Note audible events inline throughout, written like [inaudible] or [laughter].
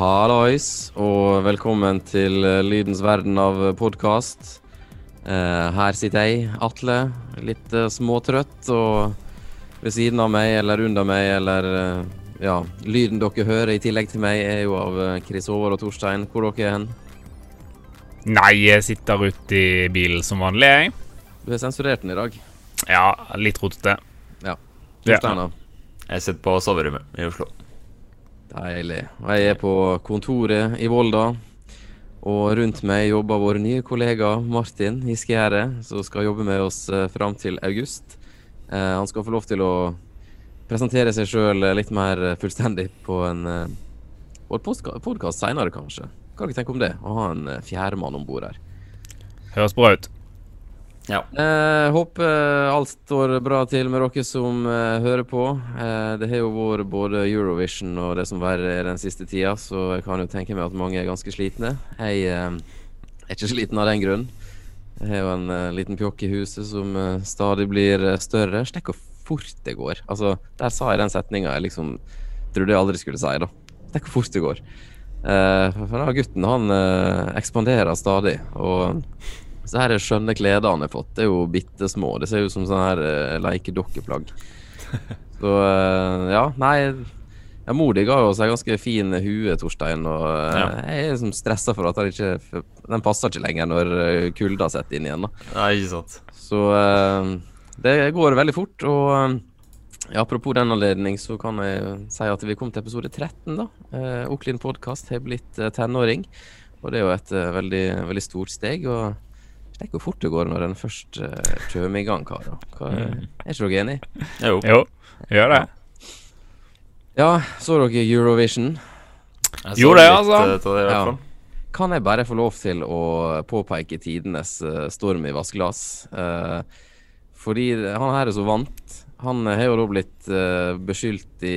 Hallois, og velkommen til eh, Lydens verden av podkast. her sitter jeg, Atle, litt uh, småtrøtt, og ved siden av meg eller under meg eller uh, Ja, lyden dere hører i tillegg til meg, er jo av uh, Chris Håvard og Torstein. Hvor dere er hen? Nei, jeg sitter ute i bilen som vanlig, jeg. Du har sensurert den i dag. Ja, litt rotete. Ja. Torstein, da? Jeg sitter på soverommet i Oslo. Deilig. Jeg er på kontoret i Volda. Og rundt meg jobber vår nye kollega Martin Hiskegjerde, som skal jobbe med oss eh, fram til august. Eh, han skal få lov til å presentere seg sjøl litt mer fullstendig på en eh, podkast seinere, kanskje. Hva har dere tenkt om det? Å ha en eh, fjerdemann om bord her. Høres bra ut. Ja. Eh, håper alt står bra til med dere som eh, hører på. Eh, det har jo vært både Eurovision og det som verre er den siste tida, så jeg kan jo tenke meg at mange er ganske slitne. Jeg eh, er ikke sliten av den grunn. Jeg har jo en eh, liten pjokk i huset som eh, stadig blir større. Stikk hvor fort det går. Altså, der sa jeg den setninga jeg liksom trodde jeg aldri skulle si, da. Stikk hvor fort det går. for da, gutten, han ekspanderer stadig. og så her er skjønne klærne han har fått, det er jo bitte små. Det ser ut som sånne her uh, lekedokkeplagg. [laughs] Så uh, ja, nei ja, Mor di ga jo seg ganske fin hue, Torstein, og uh, ja. jeg er liksom stressa for at den ikke Den passer ikke lenger når kulda setter inn igjen. da Nei, ikke sant Så det går veldig fort. Og ja, apropos den anledning, så kan jeg si at vi kom til episode 13. da uh, Oklin podkast har blitt tenåring, og det er jo et veldig, veldig stort steg. Og Tenk hvor fort det går når en først uh, kommer i gang, karer. Mm. Er ikke dere enig? Jo. jo. Gjør det. Ja, så dere Eurovision? Jo, det, altså. Det, ja. Kan jeg bare få lov til å påpeke tidenes uh, storm i vaskeglass? Uh, fordi han her er så vant. Han har jo da blitt uh, beskyldt i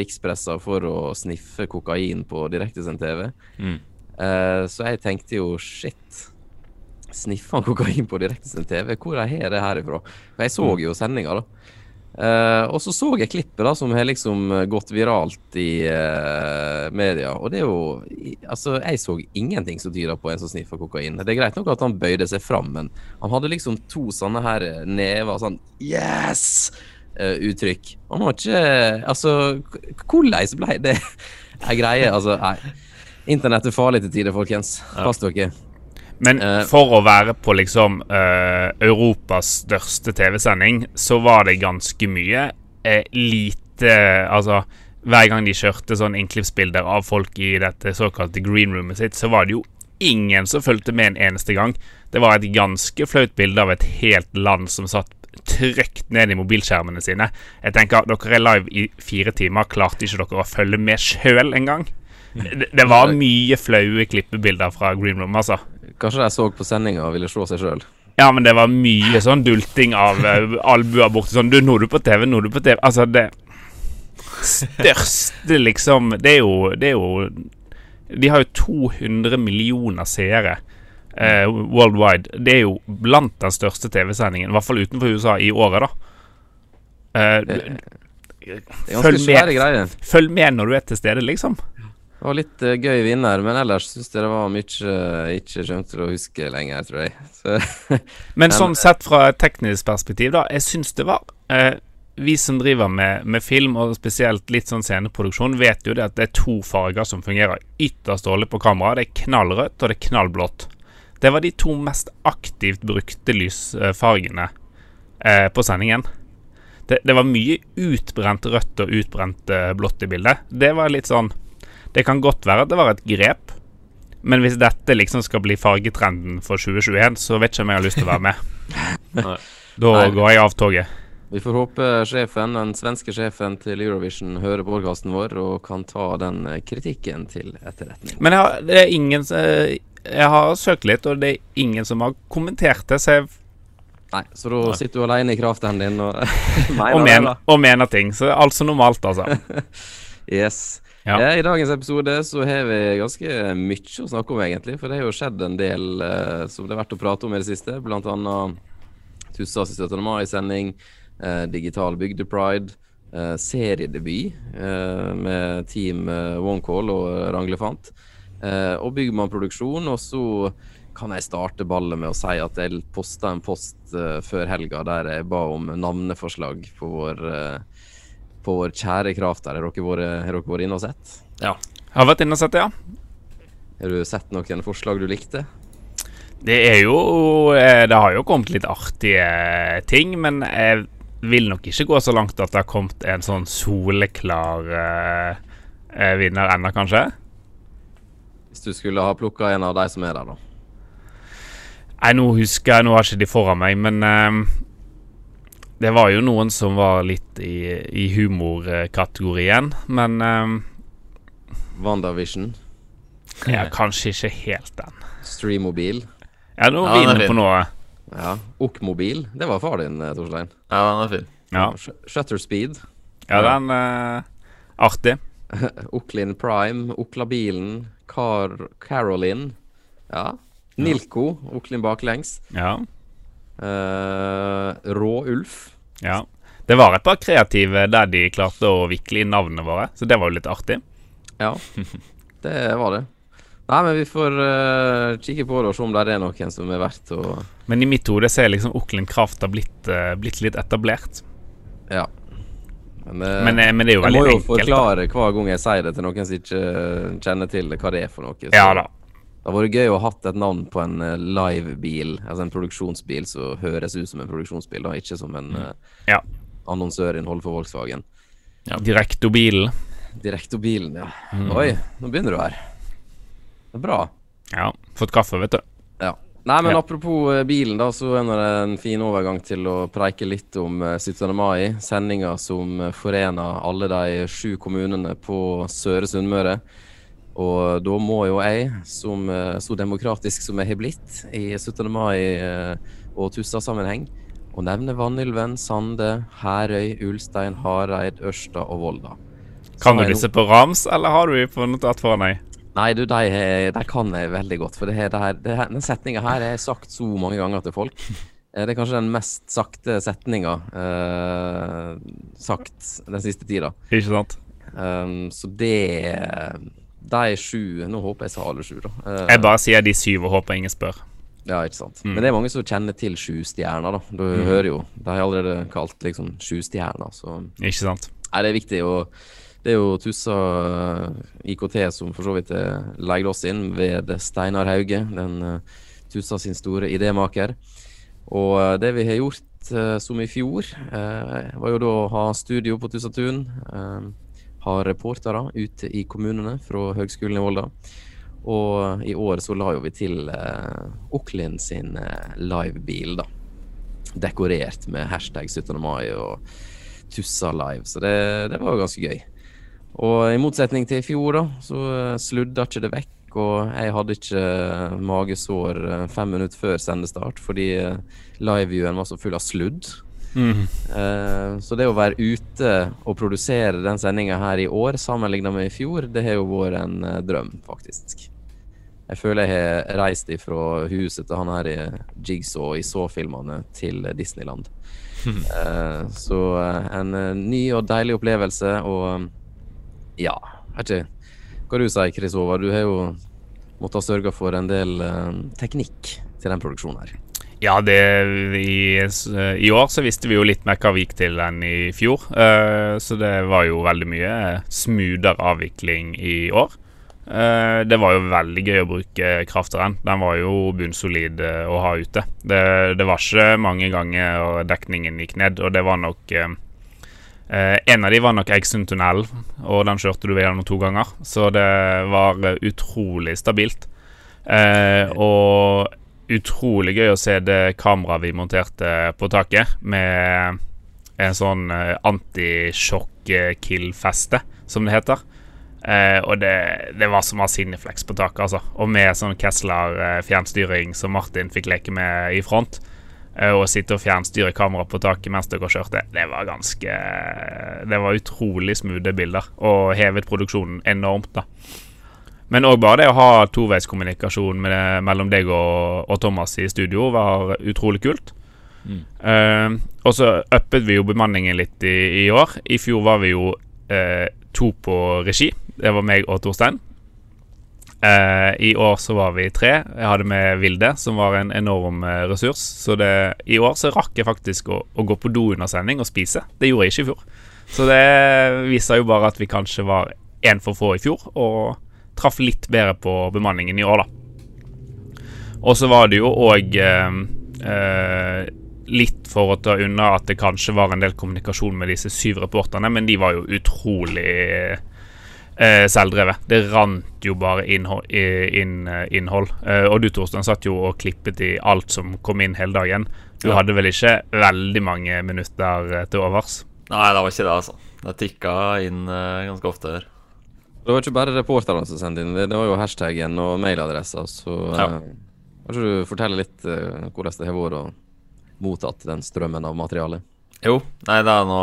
rikspressa for å sniffe kokain på direktesendt TV. Mm. så jeg tenkte jo shit sniffer han kokain på direktesendt TV? Hvor har jeg det her ifra? For jeg så mm. jo sendinga, da. Uh, og så så jeg klippet da som har liksom gått viralt i uh, media. Og det er jo Altså, jeg så ingenting som tyder på en som sniffer kokain. Det er greit nok at han bøyde seg fram, men han hadde liksom to sånne her never, sånn Yes! Uh, uttrykk. Han var ikke Altså, hvordan ble det [laughs] ei greie? Altså, nei. Internett er farlig til tider, folkens. Pass dere. Men uh, for å være på liksom uh, Europas største TV-sending, så var det ganske mye uh, lite Altså, hver gang de kjørte sånn innklippsbilder av folk i dette såkalte greenroomet sitt, så var det jo ingen som fulgte med en eneste gang. Det var et ganske flaut bilde av et helt land som satt trygt ned i mobilskjermene sine. Jeg tenker, Dere er live i fire timer. Klarte ikke dere å følge med sjøl engang? [laughs] Det, det var mye flaue klippebilder fra Green Room, altså. Kanskje de så på sendinga og ville se seg sjøl? Ja, men det var mye sånn dulting av uh, albuer borti sånn Du, nå er du på TV, nå er du på TV. Altså, det største, liksom Det er jo, det er jo De har jo 200 millioner seere uh, worldwide. Det er jo blant den største TV-sendingen, i hvert fall utenfor USA, i året, da. Uh, det, det ganske følg med, følg med når du er til stede, liksom. Det var litt uh, gøy vinner, men ellers syns jeg det var mye uh, ikke skjønt til å huske lenger, tror jeg. [laughs] Så, men sånn sett fra et teknisk perspektiv, da. Jeg syns det var uh, Vi som driver med, med, film, og spesielt litt sånn sceneproduksjon, vet jo det at det er to farger som fungerer ytterst dårlig på kamera. Det er knallrødt, og det er knallblått. Det var de to mest aktivt brukte lysfargene på sendingen. Det, det, var mye utbrent rødt og utbrent blått i bildet. Det var litt sånn det kan godt være at det var et grep, men hvis dette liksom skal bli fargetrenden for 2021, så vet ikke om jeg har lyst til å være med. [laughs] da Nei. går jeg av toget. Vi får håpe sjefen, den svenske sjefen til Eurovision hører på podkasten vår og kan ta den eh, kritikken til etterretning. Men jeg har, det er ingen eh, Jeg har søkt litt, og det er ingen som har kommentert det, så jeg Nei, så da sitter du alene i kraften din og mener, [laughs] og, mener, og mener ting. Så alt som normalt, altså. [laughs] yes. Ja. I dagens episode så har vi ganske mye å snakke om, egentlig. For det har jo skjedd en del eh, som det er verdt å prate om i det siste. Blant annet Tussas 17. mai-sending, eh, digital bygdepride. eh, seriedebut eh, med Team eh, OneCall og Ranglefant. Eh, og bygger man produksjon, og så kan jeg starte ballet med å si at jeg posta en post eh, før helga der jeg ba om navneforslag på vår, eh, på vår kjære Krafter. Har dere vært, har dere vært inne og sett? Ja. Jeg Har vært inne og sett ja. Har du sett noen forslag du likte? Det er jo eh, Det har jo kommet litt artige ting, men jeg vil nok ikke gå så langt at det har kommet en sånn soleklar eh, vinner ennå, kanskje. Hvis du skulle ha plukka en av de som er der, da. Nei, nå husker jeg Nå har ikke de foran meg, men eh, det var jo noen som var litt i, i humorkategorien, men um, WandaVision, ja, kanskje ikke helt den. Streamobil, Ja, nå er vi er inne på noe. ja. OK-mobil. Det var far din, eh, Torstein. ja, den er fin. Ja, Shutterspeed. Ja den eh, Artig. [laughs] Oklin Prime, Oklabilen, Car Caroline. Ja. Nilco, Oklin baklengs. Ja. Uh, Rå Ulf. Ja. Det var et par kreative der de klarte å vikle inn navnene våre, så det var jo litt artig. Ja, [laughs] det var det. Nei, men vi får uh, kikke på det og se om det er noen som er verdt å Men i mitt hode så er liksom Auckland Kraft har blitt, uh, blitt litt etablert. Ja. Men, uh, Men, eh, men det er jo veldig enkelt. jeg må jo enkelt. da. forklare hver gang jeg sier det til noen som ikke kjenner til hva det er for noe. så- Ja da. Det har vært gøy å ha hatt et navn på en eh, livebil, altså en produksjonsbil som høres ut som en produksjonsbil, da, ikke som en eh, Ja. annonsørinnhold for Volkswagen. Ja, Direktobilen. Direktobilen, ja. Mm. Oi, nå begynner du her. Det er bra. Ja. Fått kaffe, vet du. Ja. Nei, men Ja. apropos eh, bilen, da, så er det en fin overgang til å preike litt om eh, 17. mai. Sendinga som forener alle de sju kommunene på Søre Sunnmøre. Og da må jo jeg, som eh, så demokratisk som jeg har blitt i 17. mai eh, og Tussa-sammenheng, å nevne Vanylven, Sande, Herøy, Ulstein, Hareid, Ørsta og Volda. Kan du disse på rams, eller har du på notat foran deg? Nei, du, de, de kan jeg veldig godt. For det her, det her, det her, den setninga her er sagt så mange ganger til folk. [laughs] Eh, Det er kanskje den mest sakte setninga eh, sagt den siste tida. Ikke sant? Um, så det De sju Nå håper jeg sa alle sju, da. Uh, Jeg bare sier de syv og håper ingen spør. ja, ikke sant. Men det er mange som kjenner til sju stjerner, da. Du hører jo. De har allerede kalt liksom sju stjerner, så Ikke sant? Nei, det er viktig. Og det er jo Tussa eh, IKT som for så vidt er oss inn ved Steinar Hauge, den eh, Tussa sin store idémaker. Og eh, det vi har gjort eh, som i fjor, eh, var jo da å ha studio på Tussatun. Uh, ha reportere ute i kommunene fra Høgskolen i Volda. Og i år så la jo vi til eh, Auckland sin eh, livebil, da. Dekorert med hashtag 17. mai og Tussa live. Så det, det var ganske gøy. Og i motsetning til i fjor, da, så eh, sludda ikke det vekk. Og jeg hadde ikke eh, magesår eh, fem minutter før sendestart fordi liveviewen var så full av sludd. Eh, så det å være ute og produsere den sendinga her i år sammenligna med i fjor, det har jo vært en uh, drøm, faktisk. Jeg føler jeg har reist ifra huset til han her i Jigsaw i Saw-filmene til Disneyland. Eh, så eh, en ny og deilig opplevelse, og ja, hva du sier, Chris Håvard. Du har jo måttet ha sørga for en del teknikk til den produksjonen her. Ja, det, i, i år så visste vi jo litt mer hva vi gikk til enn i fjor. Uh, så det var jo veldig mye smoothere avvikling i år. Uh, det var jo veldig gøy å bruke krafteren. Den var jo bunnsolid eh, å ha ute. Det, det var ikke mange ganger dekningen gikk ned, og det var nok uh, eh, En av de var nok Eiksundtunnelen, og den kjørte du gjennom to ganger. Så det var eh, utrolig stabilt. Eh, og utrolig gøy å se det kameraet vi monterte på taket, med en sånn eh, antisjokk-kill-feste, som det heter. Eh, og det, det var som å ha Cineflex på taket, altså. Og med sånn Kessler-fjernstyring som Martin fikk leke med i front. Eh, og sitte og fjernstyre kameraet på taket mens dere kjørte. Det var ganske Det var utrolig smoothe bilder, og hevet produksjonen enormt, da. Men òg bare det å ha toveiskommunikasjon mellom deg og, og Thomas i studio var utrolig kult. Eh, og så uppet vi jo bemanningen litt i, i år. I fjor var vi jo uh, to på regi. Det var meg og Torstein. Uh, I år så var vi tre. Jeg hadde med Vilde, som var en enorm eh, ressurs. Så det, i år så rakk jeg faktisk å, å gå på do under sending og spise. Det gjorde jeg ikke i fjor. Så det viser jo bare at vi kanskje var én for få i fjor, og traff litt bedre på bemanningen i år, da. Og så var det jo òg eh, eh, litt for å ta unna at det kanskje var en del kommunikasjon med disse syv reporterne, men de var jo utrolig eh, selvdrevet. Det rant jo bare innhold. inn, eh, innhold. Eh, og du, Torstein, satt jo og klippet i alt som kom inn hele dagen. Du hadde vel ikke veldig mange minutter eh, til overs? Nei, det var ikke det, altså. Det tikka inn ganske ofte her. Det var ikke bare reporterne som sendte inn, det var jo hashtaggen og mailadressa. Så Ja. eh, kanskje du forteller litt eh, hvordan det har vært å mottatt den strømmen av materiale? Jo, nei, det har nå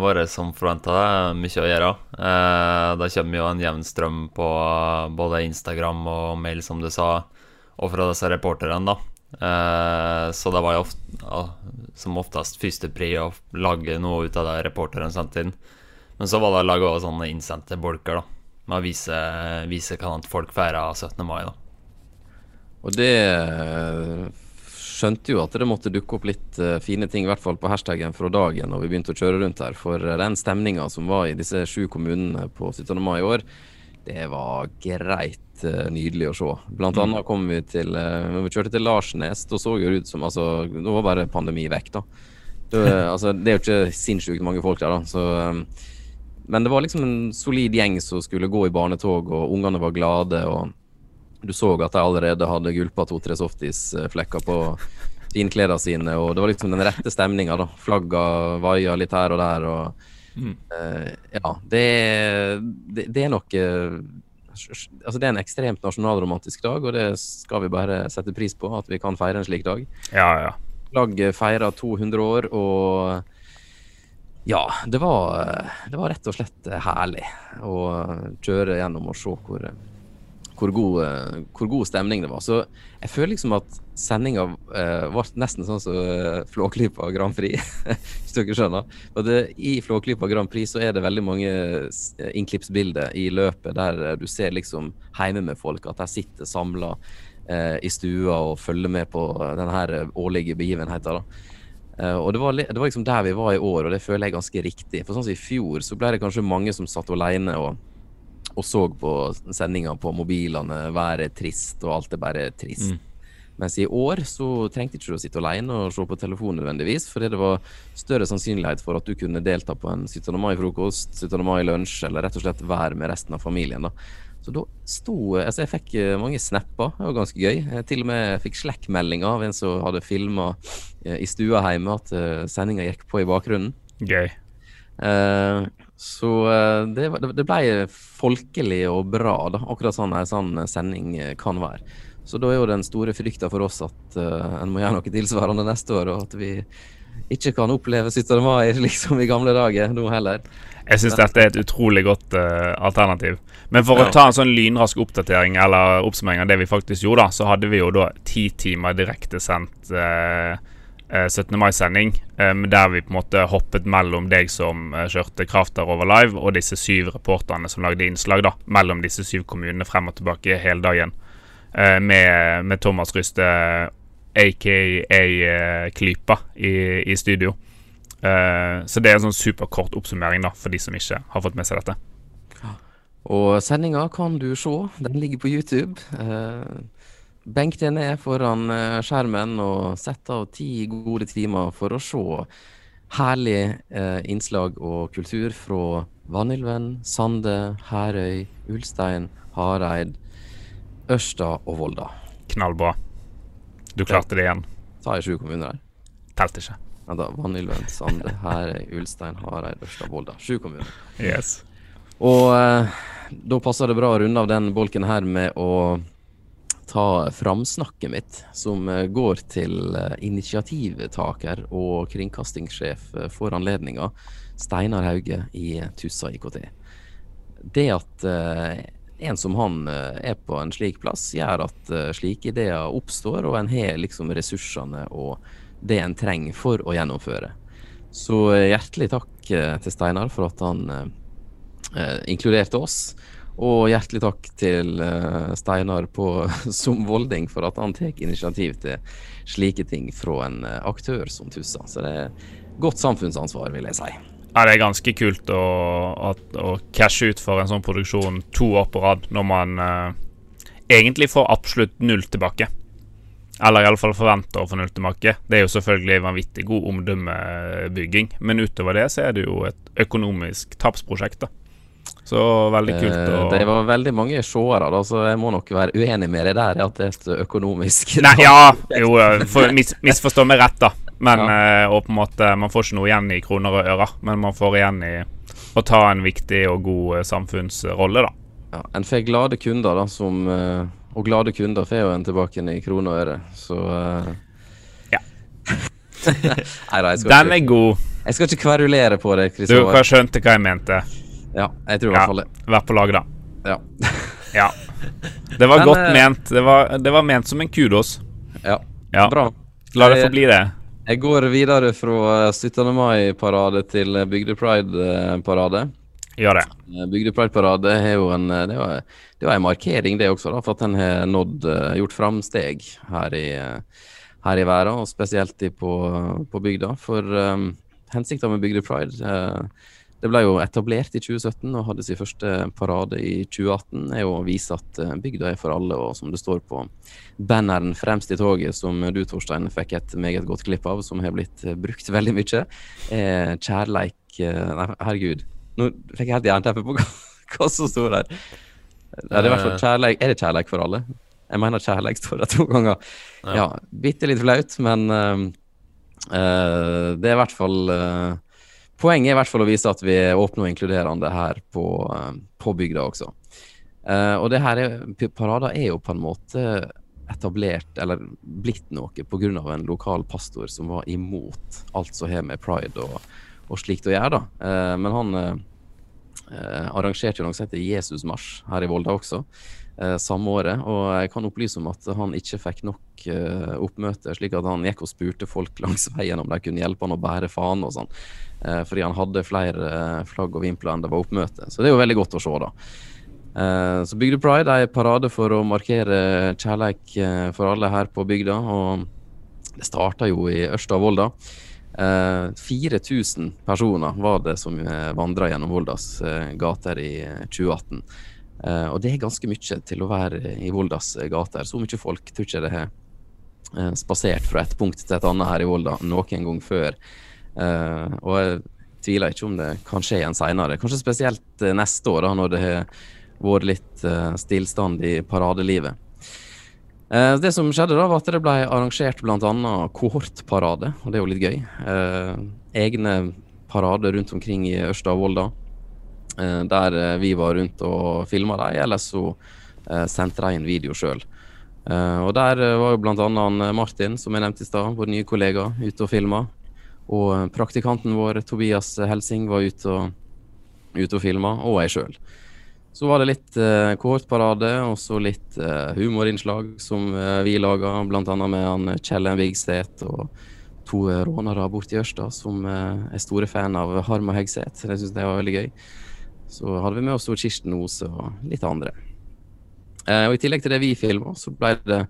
vært som forventa. Mye å gjøre. Eh, det kommer jo en jevn strøm på eh, både Instagram og mail, som du sa, og fra disse reporterne, da. Eh, så det var jo ofte, ja, som oftest førstepri å lage noe ut av det reporteren sendte inn. Men så var det å også sånne innsendte bolker, da. Med å vise, vise hvordan folk feirer 17. mai, da. Og det eh, skjønte jo at det måtte dukke opp litt eh, fine ting, i hvert fall på hashtaggen fra dagen når vi begynte å kjøre rundt her. For eh, den stemninga som var i disse sju kommunene på 17. mai i år, det var greit nydelig å se. Blant annet kom vi til vi kjørte til Larsnes, da så jo det ut som Altså, nå var bare pandemi vekk, da. Det, [laughs] altså, det er jo ikke sinnssykt mange folk der, da. Så men det var liksom en solid gjeng som skulle gå i barnetog, og ungene var glade. og Du så at de allerede hadde gulpa to-tre softisflekker på finklærne sine. og Det var liksom den rette stemninga. Flagga vaia litt her og der. og eh, Ja, det, det, det er noe Altså Det er en ekstremt nasjonalromantisk dag, og det skal vi bare sette pris på. At vi kan feire en slik dag. Ja, ja. Flagget feirer 200 år, og ja, det var, det var rett og slett herlig å kjøre gjennom og se hvor, hvor, god, hvor god stemning det var. Så jeg føler liksom at sendinga eh, ble nesten sånn som eh, Flåklypa Grand Prix, [laughs] hvis dere skjønner. For det, I Flåklypa Grand Prix så er det veldig mange innklippsbilder i løpet der eh, du ser liksom hjemme med folk, at de sitter samla eh, i stua og følger med på denne årlige begivenheten. da. Eh, og det var, det var liksom der vi var i år, og det føler jeg ganske riktig. For sånn som i fjor, så ble det kanskje mange som satt alene og, og så på sendinga på mobilene, være trist, og alt er bare trist. Mens i år så trengte ikke du å sitte alene og se på telefonen nødvendigvis, fordi det var større sannsynlighet for at du kunne delta på en 17. mai-frokost, 17. mai-lunsj, eller rett og slett være med resten av familien. da. Så da sto Altså, jeg fikk eh, mange snapper, det var ganske gøy. Jeg til og med fikk slekkmelding av en som hadde filma i stua hjemme at uh, sendinga gikk på i bakgrunnen. Gøy. Eh, så eh, det, det, det ble folkelig og bra, da, akkurat sånn en sånn sending eh, kan være. Så da er jo den store frykta for oss at uh, en må gjøre noe tilsvarende neste år, og at vi ikke kan oppleve 17. mai liksom i gamle dager nå heller. Jeg syns dette er et utrolig godt uh, alternativ. Men for Ja. å ta en sånn lynrask oppdatering eller oppsummering av det vi faktisk gjorde, da, så hadde vi jo da ti timer direktesendt uh, 17. mai-sending, um, der vi på en måte hoppet mellom deg som eh, kjørte Krafter over live, og disse syv reporterne som lagde innslag, da, mellom disse syv kommunene frem og tilbake hele dagen. Eh, med, med Thomas Ryste, aka eh, Klypa, i, i studio. Uh, så det er en sånn superkort oppsummering da for de som ikke har fått med seg dette. Og sendinga kan du se, den ligger på YouTube. Uh, benk deg ned foran eh, skjermen og sett av ti gode timer for å se herlig uh, innslag og kultur fra Vanylven, Sande, Herøy, Ulstein, Hareid, Ørsta og Volda. Knallbra. Du klarte det igjen. Ta jeg sju kommuner her. Telte ikke. Ja, da, Vanylven, Sande, Herøy, Ulstein, Hareid, Ørsta, Volda. Sju kommuner. Yes. Og eh, da passer det bra å runde av den bolken her med å ta framsnakket mitt, som eh, går til eh, initiativtaker og kringkastingssjef eh, for anledninga, Steinar Hauge i Tussa IKT. Det at eh, en som han eh, er på en slik plass, gjør at eh, slike ideer oppstår, og en har liksom ressursene og det en trenger for å gjennomføre. Så hjertelig takk til Steinar for at han inkluderte oss. Og hjertelig takk til Steinar på, [laughs] som Volding for at han tar initiativ til slike ting fra en aktør som Tussa. Så det er godt samfunnsansvar, vil jeg si. Ja, det er ganske kult å, å, å cashe ut for en sånn produksjon to år på rad, når man uh, egentlig får absolutt null tilbake. Eller iallfall forventer å få null tilbake. Det er jo selvfølgelig vanvittig god omdømmebygging, men utover det så er det jo et økonomisk tapsprosjekt, da. Så veldig kult eh, å Det var veldig mange seere, da, så jeg må nok være uenig med deg der at det er et økonomisk Nei, ja, [laughs] jo, for, mis, misforstå meg rett, da. Men ja. uh, og på en måte Man får ikke noe igjen i kroner og øre, men man får igjen i å ta en viktig og god uh, samfunnsrolle, da. Ja, en får glade kunder, da, som uh, Og glade kunder får jo en tilbake i kroner og øre, så Ja. [laughs] Nei da, jeg skal Den ikke, er god. Jeg skal ikke kverulere på det, Kristoffer. Du skjønte hva jeg mente? Ja, jeg tror i hvert fall det. Vær på lag, da. Ja. [laughs] ja. Det var Men, godt ment. Det var, det var, ment som en kudos. Ja. ja. Bra. La det få bli det. Jeg går videre fra 17. mai-parade til Bygde Pride-parade. Gjør det. Bygde Pride-parade er jo en det var, det var en markering, det også, da, for at den har nådd, gjort framsteg her i, her i verden, og spesielt på, på bygda. For um, hensikten med Bygde Pride uh, det ble jo etablert i 2017 og hadde sin første parade i 2018. er jo å vise at eh, bygda er for alle, og som det står på banneren fremst i toget, som du Torstein fikk et meget godt klipp av, som har blitt eh, brukt veldig mye, er kjærleik eh, Nei, herregud. Nå fikk jeg helt jernteppe på hva, [laughs] hva som står der. Er det kjærleik Er det kjærleik for alle? Jeg mener kjærleik står der to ganger. Ja, ja bitte litt flaut, men uh, uh, det er i hvert fall uh, Poenget er i hvert fall å vise at vi er åpne og inkluderende her på, eh, på bygda også. Uh, og det her er, parader er jo på en måte etablert, eller blitt noe, pga. en lokal pastor som var imot alt som har med pride og, og slikt å gjøre. da. Uh, men han uh, arrangerte jo noe som heter Jesusmarsj her i Volda også, samme året. Og jeg kan opplyse om at han ikke fikk nok oppmøte, slik at han gikk og spurte folk [laughs] langs veien om de kunne hjelpe han å bære faen og sånn. Eh, fordi han hadde flere eh, flagg og vimpler enn det var oppmøte. Så det er jo veldig godt å se, da. Eh, så Bygde Pride er en parade for å markere kjærleik for alle her på bygda. Og det starta jo i Ørsta og Volda. 4000 personer var det som vandra gjennom Voldas gater i 2018. og det er ganske mye til å være i Voldas gater. Så mye folk tror ikke det har spasert fra et punkt til et annet her i Volda noen gang før. Uh, og jeg tviler ikke om det kan skje igjen seinere. Kanskje spesielt neste år, da, når det har vært litt stillstand i paradelivet. det som skjedde da, var at det ble arrangert bl.a. kohortparade, og det er jo litt gøy. egne parader rundt omkring i Ørsta og Volda, der vi var rundt og filma dem, eller så sendte de en video sjøl. og der var jo bl.a. Martin, som jeg nevnte i stad, vår nye kollega, ute og filma. Og eh, praktikanten vår, Tobias Helsing, var ute og, ute og filma, og jeg sjøl. Så var det litt eh, kohortparade og så litt eh, humorinnslag som eh, vi laga, bl.a. med han Kjell Vigset og to eh, rånere borti Ørsta som eh, er store fan av Harma Hegseth. Det syns jeg var veldig gøy. Så hadde vi med oss Kirsten Ose og litt andre. Eh, og I tillegg til det vi filma, så ble det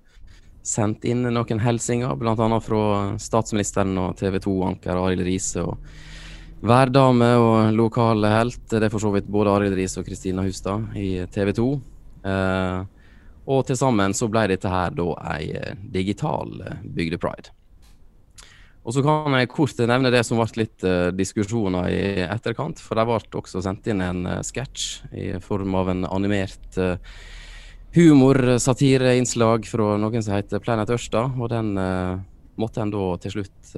sendt inn noen hilsener, bl.a. fra statsministeren og TV 2-anker Arild Riise og værdame og lokale helt. Det er for så vidt både Arild Riise og Kristina Hustad i TV 2. Eh, og til sammen så ble dette her da ei digital eh, bygdepride. Og så kan jeg kort nevne det som ble litt uh, diskusjoner i etterkant. For det ble også sendt inn en uh, sketsj i form av en animert uh, humorsatireinnslag fra noen som heter Planet Ørsta, og den uh, måtte en da til slutt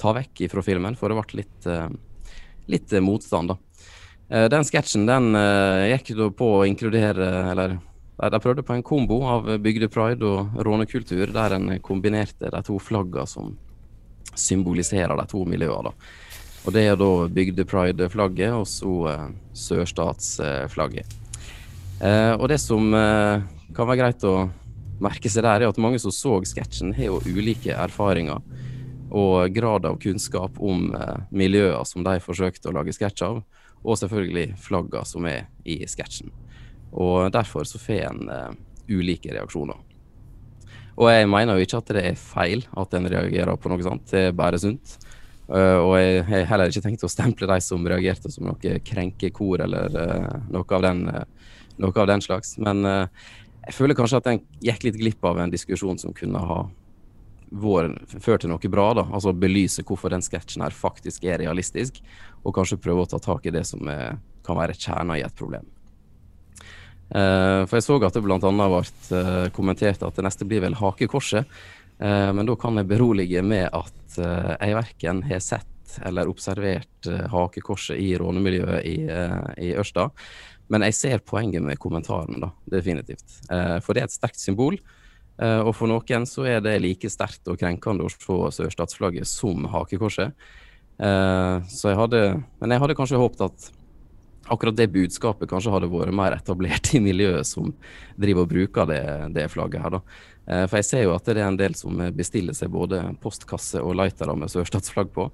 ta vekk fra filmen, for det ble litt, litt motstand, da. den sketsjen den gikk da på å inkludere, eller de prøvde på en kombo av bygdepride og rånekultur, der en kombinerte de to flagga som symboliserer de to miljøene. Og Det er da bygdepride-flagget og så sørstatsflagget. Eh, og det som eh, kan være greit å merke seg der, er at mange som så sketsjen, har jo ulike erfaringer og grad av kunnskap om uh, miljøene som de forsøkte å lage sketsj av, og selvfølgelig flaggene som er i sketsjen. Og derfor så får en uh, ulike reaksjoner. Og jeg mener jo ikke at det er feil at en reagerer på noe sånt, det er bare sunt. Uh, og jeg har heller ikke tenkt å stemple de som reagerte som noe krenkekor eller uh, noe, av den, uh, noe, av den, slags. Men jeg føler kanskje at den gikk litt glipp av en diskusjon som kunne ha ført til noe bra. da, Altså belyse hvorfor den sketsjen her faktisk er realistisk, og kanskje prøve å ta tak i det som er, kan være kjerna i et problem. Uh, for jeg så at det bl.a. ble uh, kommentert at det neste blir vel hakekorset. Uh, men da kan jeg berolige med at jeg verken har sett eller observert hakekorset i rånemiljøet i, i Ørsta. Men jeg ser poenget med kommentaren, da, definitivt. for det er et sterkt symbol. og for noen så er det like sterkt og krenkende å se sørstatsflagget som hakekorset. så jeg hadde Men jeg hadde kanskje håpet at akkurat det budskapet kanskje hadde vært mer etablert i miljøet som driver og bruker det, det flagget her, da. Eh, for jeg ser jo at det er en del som bestiller seg både postkasse og lightere med sørstatsflagg på.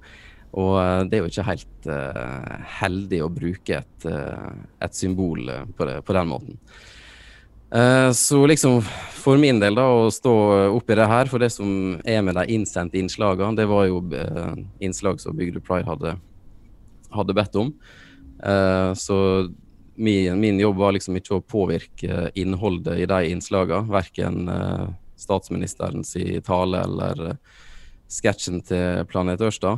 Og eh, det er jo ikke helt uh, heldig å bruke et, uh, et symbol på, det, på, den måten. Så liksom for min del, da, å stå oppi det her, for det som er med de innsendte innslagene, det var jo innslag som Bygdø Pride hadde, hadde bedt om. Uh, så min, min, jobb var liksom ikke å påvirke innholdet i de innslagene. Verken uh, statsministerens tale eller uh, sketsjen til Planet Ørsta.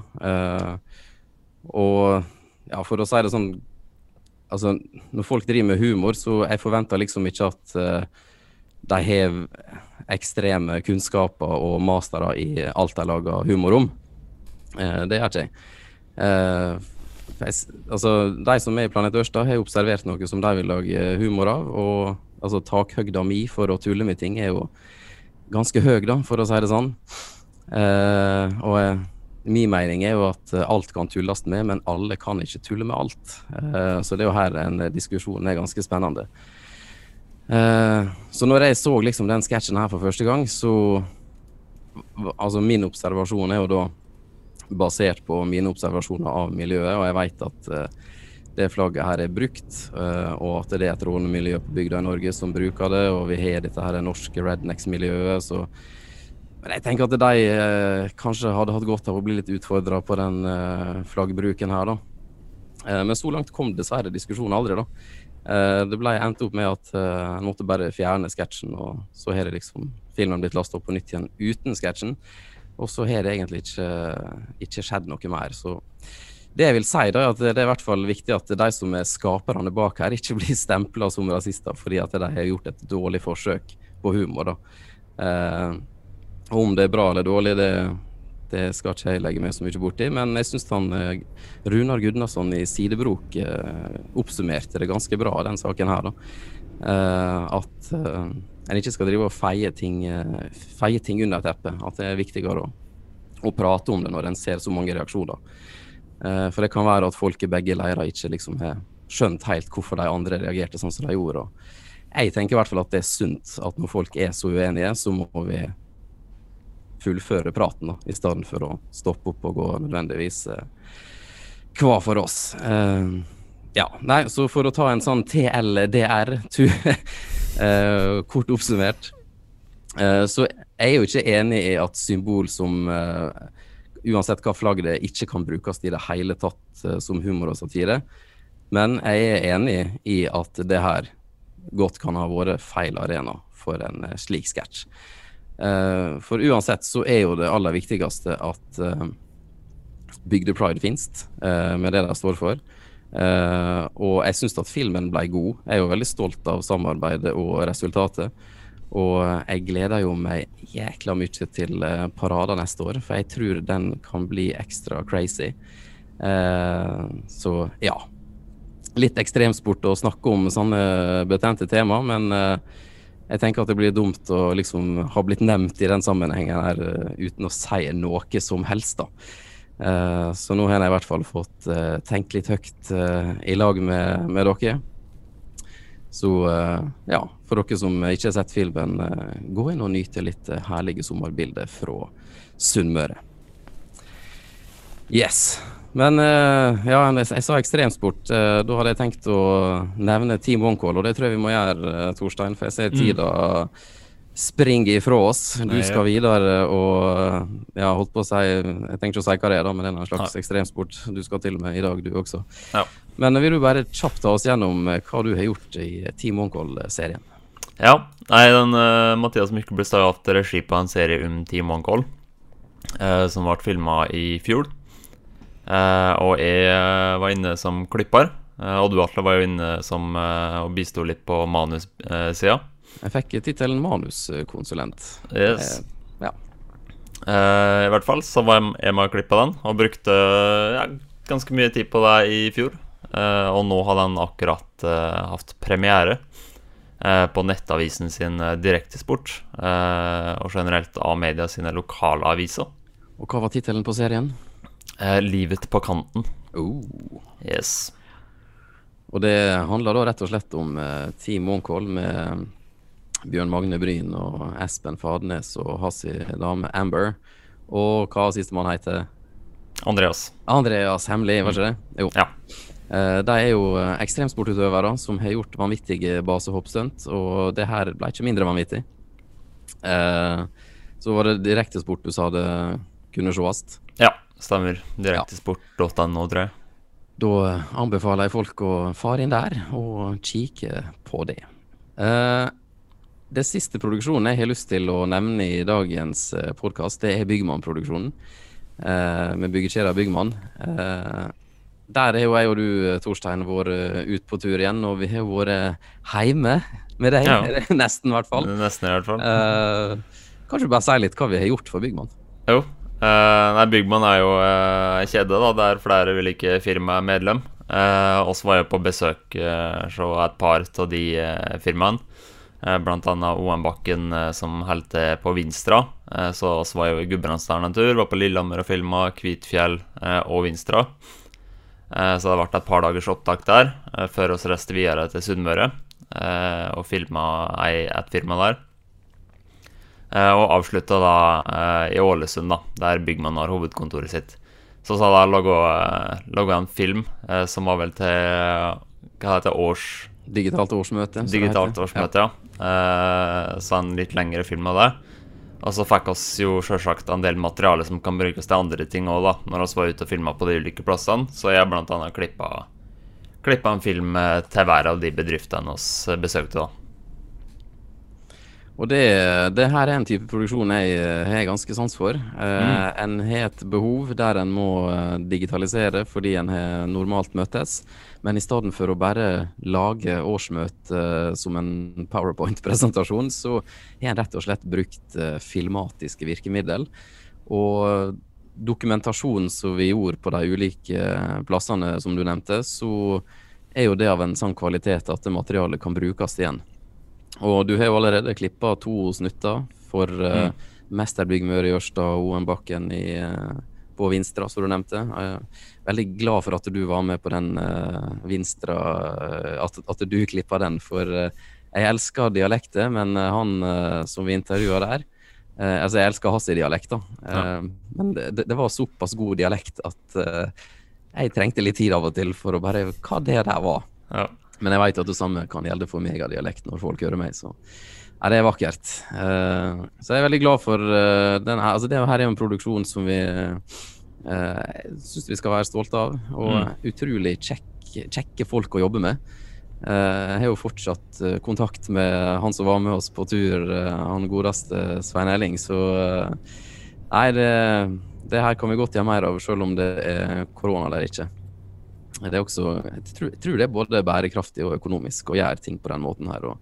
og ja, for å si det sånn Altså, når folk driver med humor, så jeg forventer liksom ikke at de har ekstreme kunnskaper og mastere i alt de lager humor om. det gjør ikke jeg altså, De som er i Planet Ørsta, har observert noe som de vil lage humor av. og altså, Takhøgda mi for å tulle med ting er jo ganske høy, da, for å si det sånn. Eh, og eh, min mening er jo at alt kan tulles med, men alle kan ikke tulle med alt. Eh, så det er jo her en diskusjon er ganske spennende. Eh, så når jeg så liksom den sketsjen her for første gang, så Altså, min observasjon er jo da basert på mine observasjoner av miljøet, og jeg vet at uh, det flagget her er brukt, uh, og at det er et rånemiljø på bygda i Norge som bruker det, og vi har dette her norske rednecks-miljøet, så men jeg tenker at de eh, kanskje hadde hatt godt av å bli litt utfordra på den flaggbruken her, da. men så langt kom dessverre diskusjonen aldri, da. det ble endt opp med at en måtte bare fjerne sketsjen, og så har liksom filmen blitt lasta opp på nytt igjen uten sketsjen. Og så har det egentlig ikke, ikke, skjedd noe mer. Så det jeg vil si, da, er at det er i hvert fall viktig at de som er skaperne bak her, ikke [laughs] blir stempla som rasister fordi at de har gjort et dårlig forsøk på humor. da. Eh, om det er bra eller dårlig, det, det skal ikke jeg legge meg så mye borti. Men jeg syns eh, Runar Gudnason i Sidebrok eh, oppsummerte det ganske bra, den saken her. da. Eh, at eh, en ikke skal drive og feie ting, eh, feie ting under teppet. At det er viktigere å, å, prate om det når en ser så mange reaksjoner. Uh, for det kan være at folk i begge leirer ikke liksom har skjønt helt hvorfor de andre reagerte sånn som de gjorde. Jeg tenker i hvert fall at det er sunt at når folk er så uenige, så må vi fullføre praten, da, i stedet for å stoppe opp og gå nødvendigvis uh, hva for oss. Uh, ja, nei, så for å ta en sånn TLDR, [laughs] Uh, kort oppsummert. Eh, så jeg er jo ikke enig i at symbol som uh, uansett hva flagg det er, ikke kan brukes i det hele tatt som humor og satire. Men jeg er enig i at det her godt kan ha vært feil arena for en slik sketsj. for uansett så er jo det aller viktigste at Bygde Pride finnes, med det de står for. Uh, og jeg syns at filmen ble god. Jeg er jo veldig stolt av samarbeidet og resultatet. Og jeg gleder jo meg jækla mye til uh, Parada neste år, for jeg tror den kan bli ekstra crazy. Uh, så ja. Litt ekstremsport å snakke om sånne betente tema, men jeg tenker at det blir dumt å liksom ha blitt nevnt i den sammenhengen her uten å si noe som helst, da. Uh, så nå har jeg i hvert fall fått uh, tenkt litt høyt uh, i lag med, med dere. Så ja, for dere som ikke har sett filmen, gå inn og nyte litt herlige sommerbilder fra Sunnmøre. Yes. Men ja, jeg, sa ekstremsport. Da hadde jeg tenkt å nevne Team OneCall, og det tror jeg vi må gjøre, Torstein. For jeg ser tida mm. Springer ifra oss. Du skal videre og ja, holdt på å si Jeg tenker ikke å si hva det er, da, men det er en slags Nei. ekstremsport du skal til med i dag, du også. Ja. Men vil du bare kjapt ta oss gjennom hva du har gjort i Team OneCall-serien? Ja. Nei, den Mathias Myklebust har hatt regi på en serie om Team OneCall, som ble filma i fjor. Uh, og jeg eh, var inne som klipper. Uh, og du, Atle, var jo inne som uh, og bisto litt på manussida. Jeg fikk tittelen manuskonsulent. Yes. ja. I hvert fall så var å klippe den, og brukte ja, ganske mye tid på det i fjor. og nå har den akkurat hatt premiere på Nettavisen sin Direktesport, og generelt av media sine lokalaviser. Og hva var tittelen på serien? Eh, 'Livet på kanten'. Oh. Yes. Og det handler da rett og slett om eh, Team Månkål med Bjørn Magne Bryn og Espen Fadnes og Hassi dame Amber. Og hva sistemann heter? Andreas. Andreas Hemmelig, var ikke det? Jo. Ja. Eh, de er jo eh, ekstremsportutøvere som har gjort vanvittige basehoppstunt, og det her ble ikke mindre vanvittig. Eh, så var det direktesport du sa det kunne sees. Ja. Stemmer. Direktesport.no, tror jeg. Da anbefaler jeg folk å fare inn der og kikke på det. Det siste produksjonen jeg har lyst til å nevne i dagens eh, podkast, det er Byggmann-produksjonen. Eh, med byggekjeda Byggmann. Eh, der har jo jeg og du, Torstein, vært ut på tur igjen, og vi har vært hjemme med deg. Ja. [laughs] Nesten, i hvert fall. Nesten, i hvert fall. Eh, kanskje bare si litt hva vi har gjort for Byggmann? Jo, nei, Byggmann er jo uh, kjede da, der flere vil ikke firmaet er medlem. Uh, og så var jeg på besøk hos et par av de firmaene. Uh, blant annet OM Bakken som holdt til på Vinstra. så vi var jo i Gudbrandsdalen en tur. Var på Lillehammer og filma Kvitfjell og Vinstra. så det ble et par dagers opptak der før vi reiste videre til Sunnmøre og filma et firma der. Eh, og avslutta da eh, i Ålesund, da, der Byggmann har hovedkontoret sitt. Så sa da laga eh, en film som var vel til Hva heter? Års... Digitalt årsmøte. Digitalt årsmøte, ja. ja. Så en litt lengre film av det. Og så fikk oss jo selvsagt en del materiale som kan brukes til andre ting òg, da, når vi var ute og filma på de ulike plassene. Så jeg blant annet klippa, klippa en film til hver av de bedriftene vi besøkte, da. Og det, det, her er en type produksjon jeg eh, har ganske sans for. Eh, mm. En har et behov der en må eh, digitalisere fordi en har normalt møtes. Men i stedet for å bare lage årsmøte som en powerpoint-presentasjon, så har en rett og slett brukt filmatiske virkemiddel. Og dokumentasjonen som vi gjorde på de ulike plassene som du nevnte, så er jo det av en sånn kvalitet at det materialet kan brukes igjen. Og du har jo allerede klippa to snutter for uh, mm. Mesterbygg Møre i Ørsta og OM Bakken i, uh, på Vinstra, som du nevnte. Jeg er veldig glad for at du var med på den uh, Vinstra, at, at, du klippa den. For jeg elsker dialekter, men han som vi intervjua der Altså, jeg elsker hans dialekt, da. Ja. men det, det, var såpass god dialekt at jeg trengte litt tid av og til for å bare Hva det der var. Ja. Men jeg veit at det samme kan gjelde for megadialekt når folk hører meg, så ja, det er vakkert. Uh, så jeg er veldig glad for uh, den her. Altså, det her er jo en produksjon som vi uh, syns vi skal være stolte av, og mm. utrolig kjekke folk å jobbe med. Jeg har jo fortsatt kontakt med han som var med oss på tur, han godeste Svein Elling, så Nei, det, det, her kan vi godt gjøre mer av, selv om det er korona eller ikke. Det er også, jeg tror, jeg tror, det er både bærekraftig og økonomisk å gjøre ting på den måten her. Og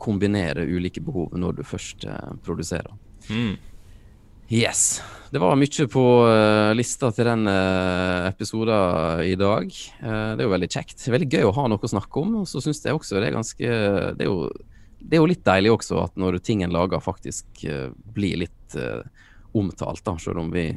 kombinere ulike behov når du først eh, produserer. Mm. Yes. Det var mye på uh, lista til den uh, episoden i dag. Det er jo veldig kjekt. Veldig gøy å ha noe å snakke om. Og så syns jeg også det er ganske det er, jo, det er jo litt deilig også at når ting en lager, faktisk blir litt omtalt, da, selv om vi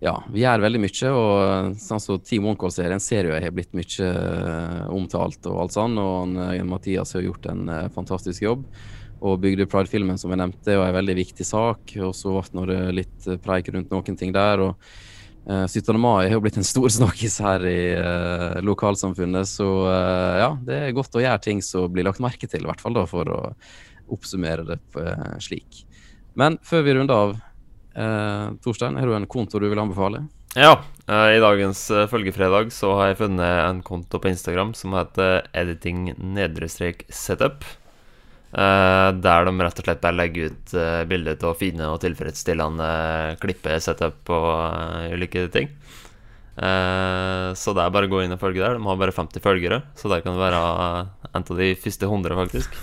ja, vi gjør veldig mye. og sånn som Team OneCall-serien ser jeg har blitt mye uh, omtalt og alt sånn. Og uh, Mathias har gjort en uh, fantastisk jobb. og bygde Pride-filmen, som jeg nevnte, er en veldig viktig sak. Og så ble det litt preik rundt noen ting der. og uh, 17. mai har blitt en stor [laughs] snakkis her i uh, lokalsamfunnet, så uh, ja, det er godt å gjøre ting som blir lagt merke til, i hvert fall da, for å oppsummere det slik. Men før vi runder av, Torstein, har du en konto du vil anbefale? Ja, i dagens følgefredag så har jeg funnet en konto på Instagram som heter editing-setup. Uh, der de rett og slett bare legger ut uh, bilder av fine og tilfredsstillende klipper, setup og uh, ulike ting. så det er bare å gå inn og følge der. De har bare 50 følgere, så der kan det være en av de første 100, faktisk.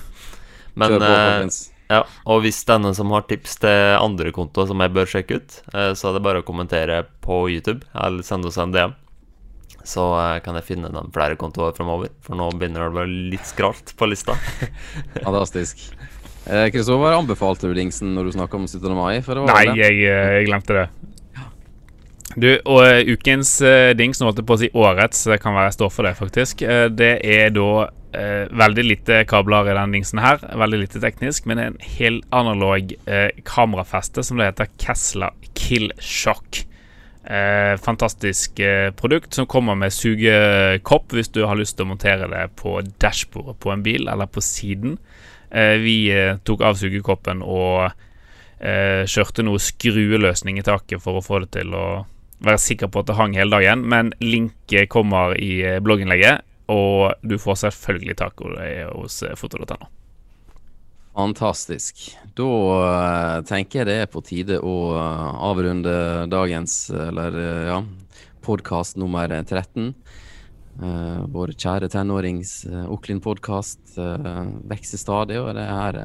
Men ja, Og hvis det er noen som har tips til andre kontoer som jeg bør sjekke ut, så er det bare å kommentere på YouTube eller sende oss en DM så uh, kan jeg finne dem flere kontoer framover. For nå begynner det å bli litt skralt på lista. [laughs] Fantastisk. Kristoffer, eh, anbefalte du dingsen når du snakka om 17. mai? Nei, jeg, eh, jeg, glemte det. Du, og uh, ukens uh, dings, nå holdt jeg på å si årets, det kan være jeg står for det, faktisk. Uh, det er da veldig lite kabler i den dingsen her. Veldig lite teknisk, men en helt analog kamerafeste som det heter Kessler Kill Shock. Eh, fantastisk eh, produkt som kommer med sugekopp hvis du har lyst til å montere det på dashbordet på en bil eller på siden. Eh, vi eh, tok av sugekoppen og eh, kjørte noe skrueløsning i taket for å få det til å være sikker på at det hang hele dagen. Men link kommer i eh, blogginnlegget, og du får selvfølgelig tak hos foto.no. Fantastisk. Da uh, tenker jeg det er på tide å uh, avrunde dagens, eller uh, ja, podkast nummer 13. Uh, vår kjære tenårings Oklin-podkast vokser stadig, og det her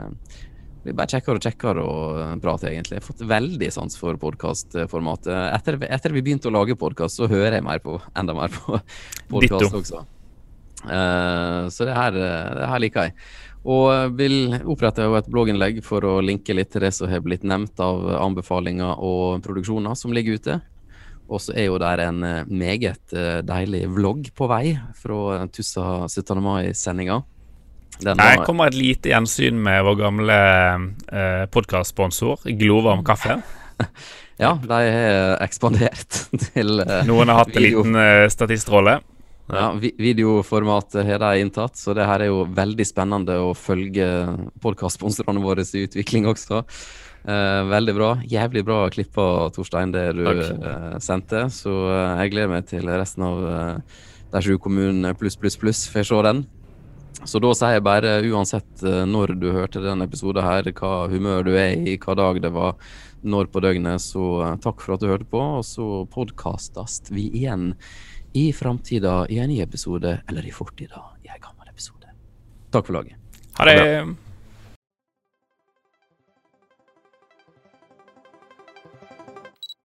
blir bare kjekkere og kjekkere å prate, egentlig. Jeg har fått veldig sans for podkastformatet. Etter, etter vi begynte å lage podkast, så hører jeg mer på, enda mer på podkast også. Så det her, det her liker jeg. Og vil opprette et blogginnlegg for å linke litt til det som har blitt nevnt av anbefalinger og produksjoner som ligger ute. Og så er jo der en eh, meget eh, deilig vlogg på vei fra Tussa 17. mai-sendinga. Jeg kommer et lite gjensyn med vår gamle eh, podkastsponsor, Glovarm kaffe. [laughs] ja, de har ekspandert [laughs] til eh, Noen har hatt en [laughs] liten eh, statistrolle. Ja, Videoformatet har de inntatt, så det her er jo veldig spennende å følge podkastsponsorene våre i utvikling også. Eh, veldig bra. Jævlig bra klippa, Torstein, det du eh, sendte. Så eh, jeg gleder meg til resten av eh, de sju kommunene pluss, pluss, pluss får se den. Så da sier jeg bare, uansett eh, når du hørte denne episoden her, hva humør du er i, hva dag det var, når på døgnet, så eh, takk for at du hørte på, og så podkastes vi igjen i framtida i en ny episode, eller i fortida i en gammel episode. Takk for laget. Ha det.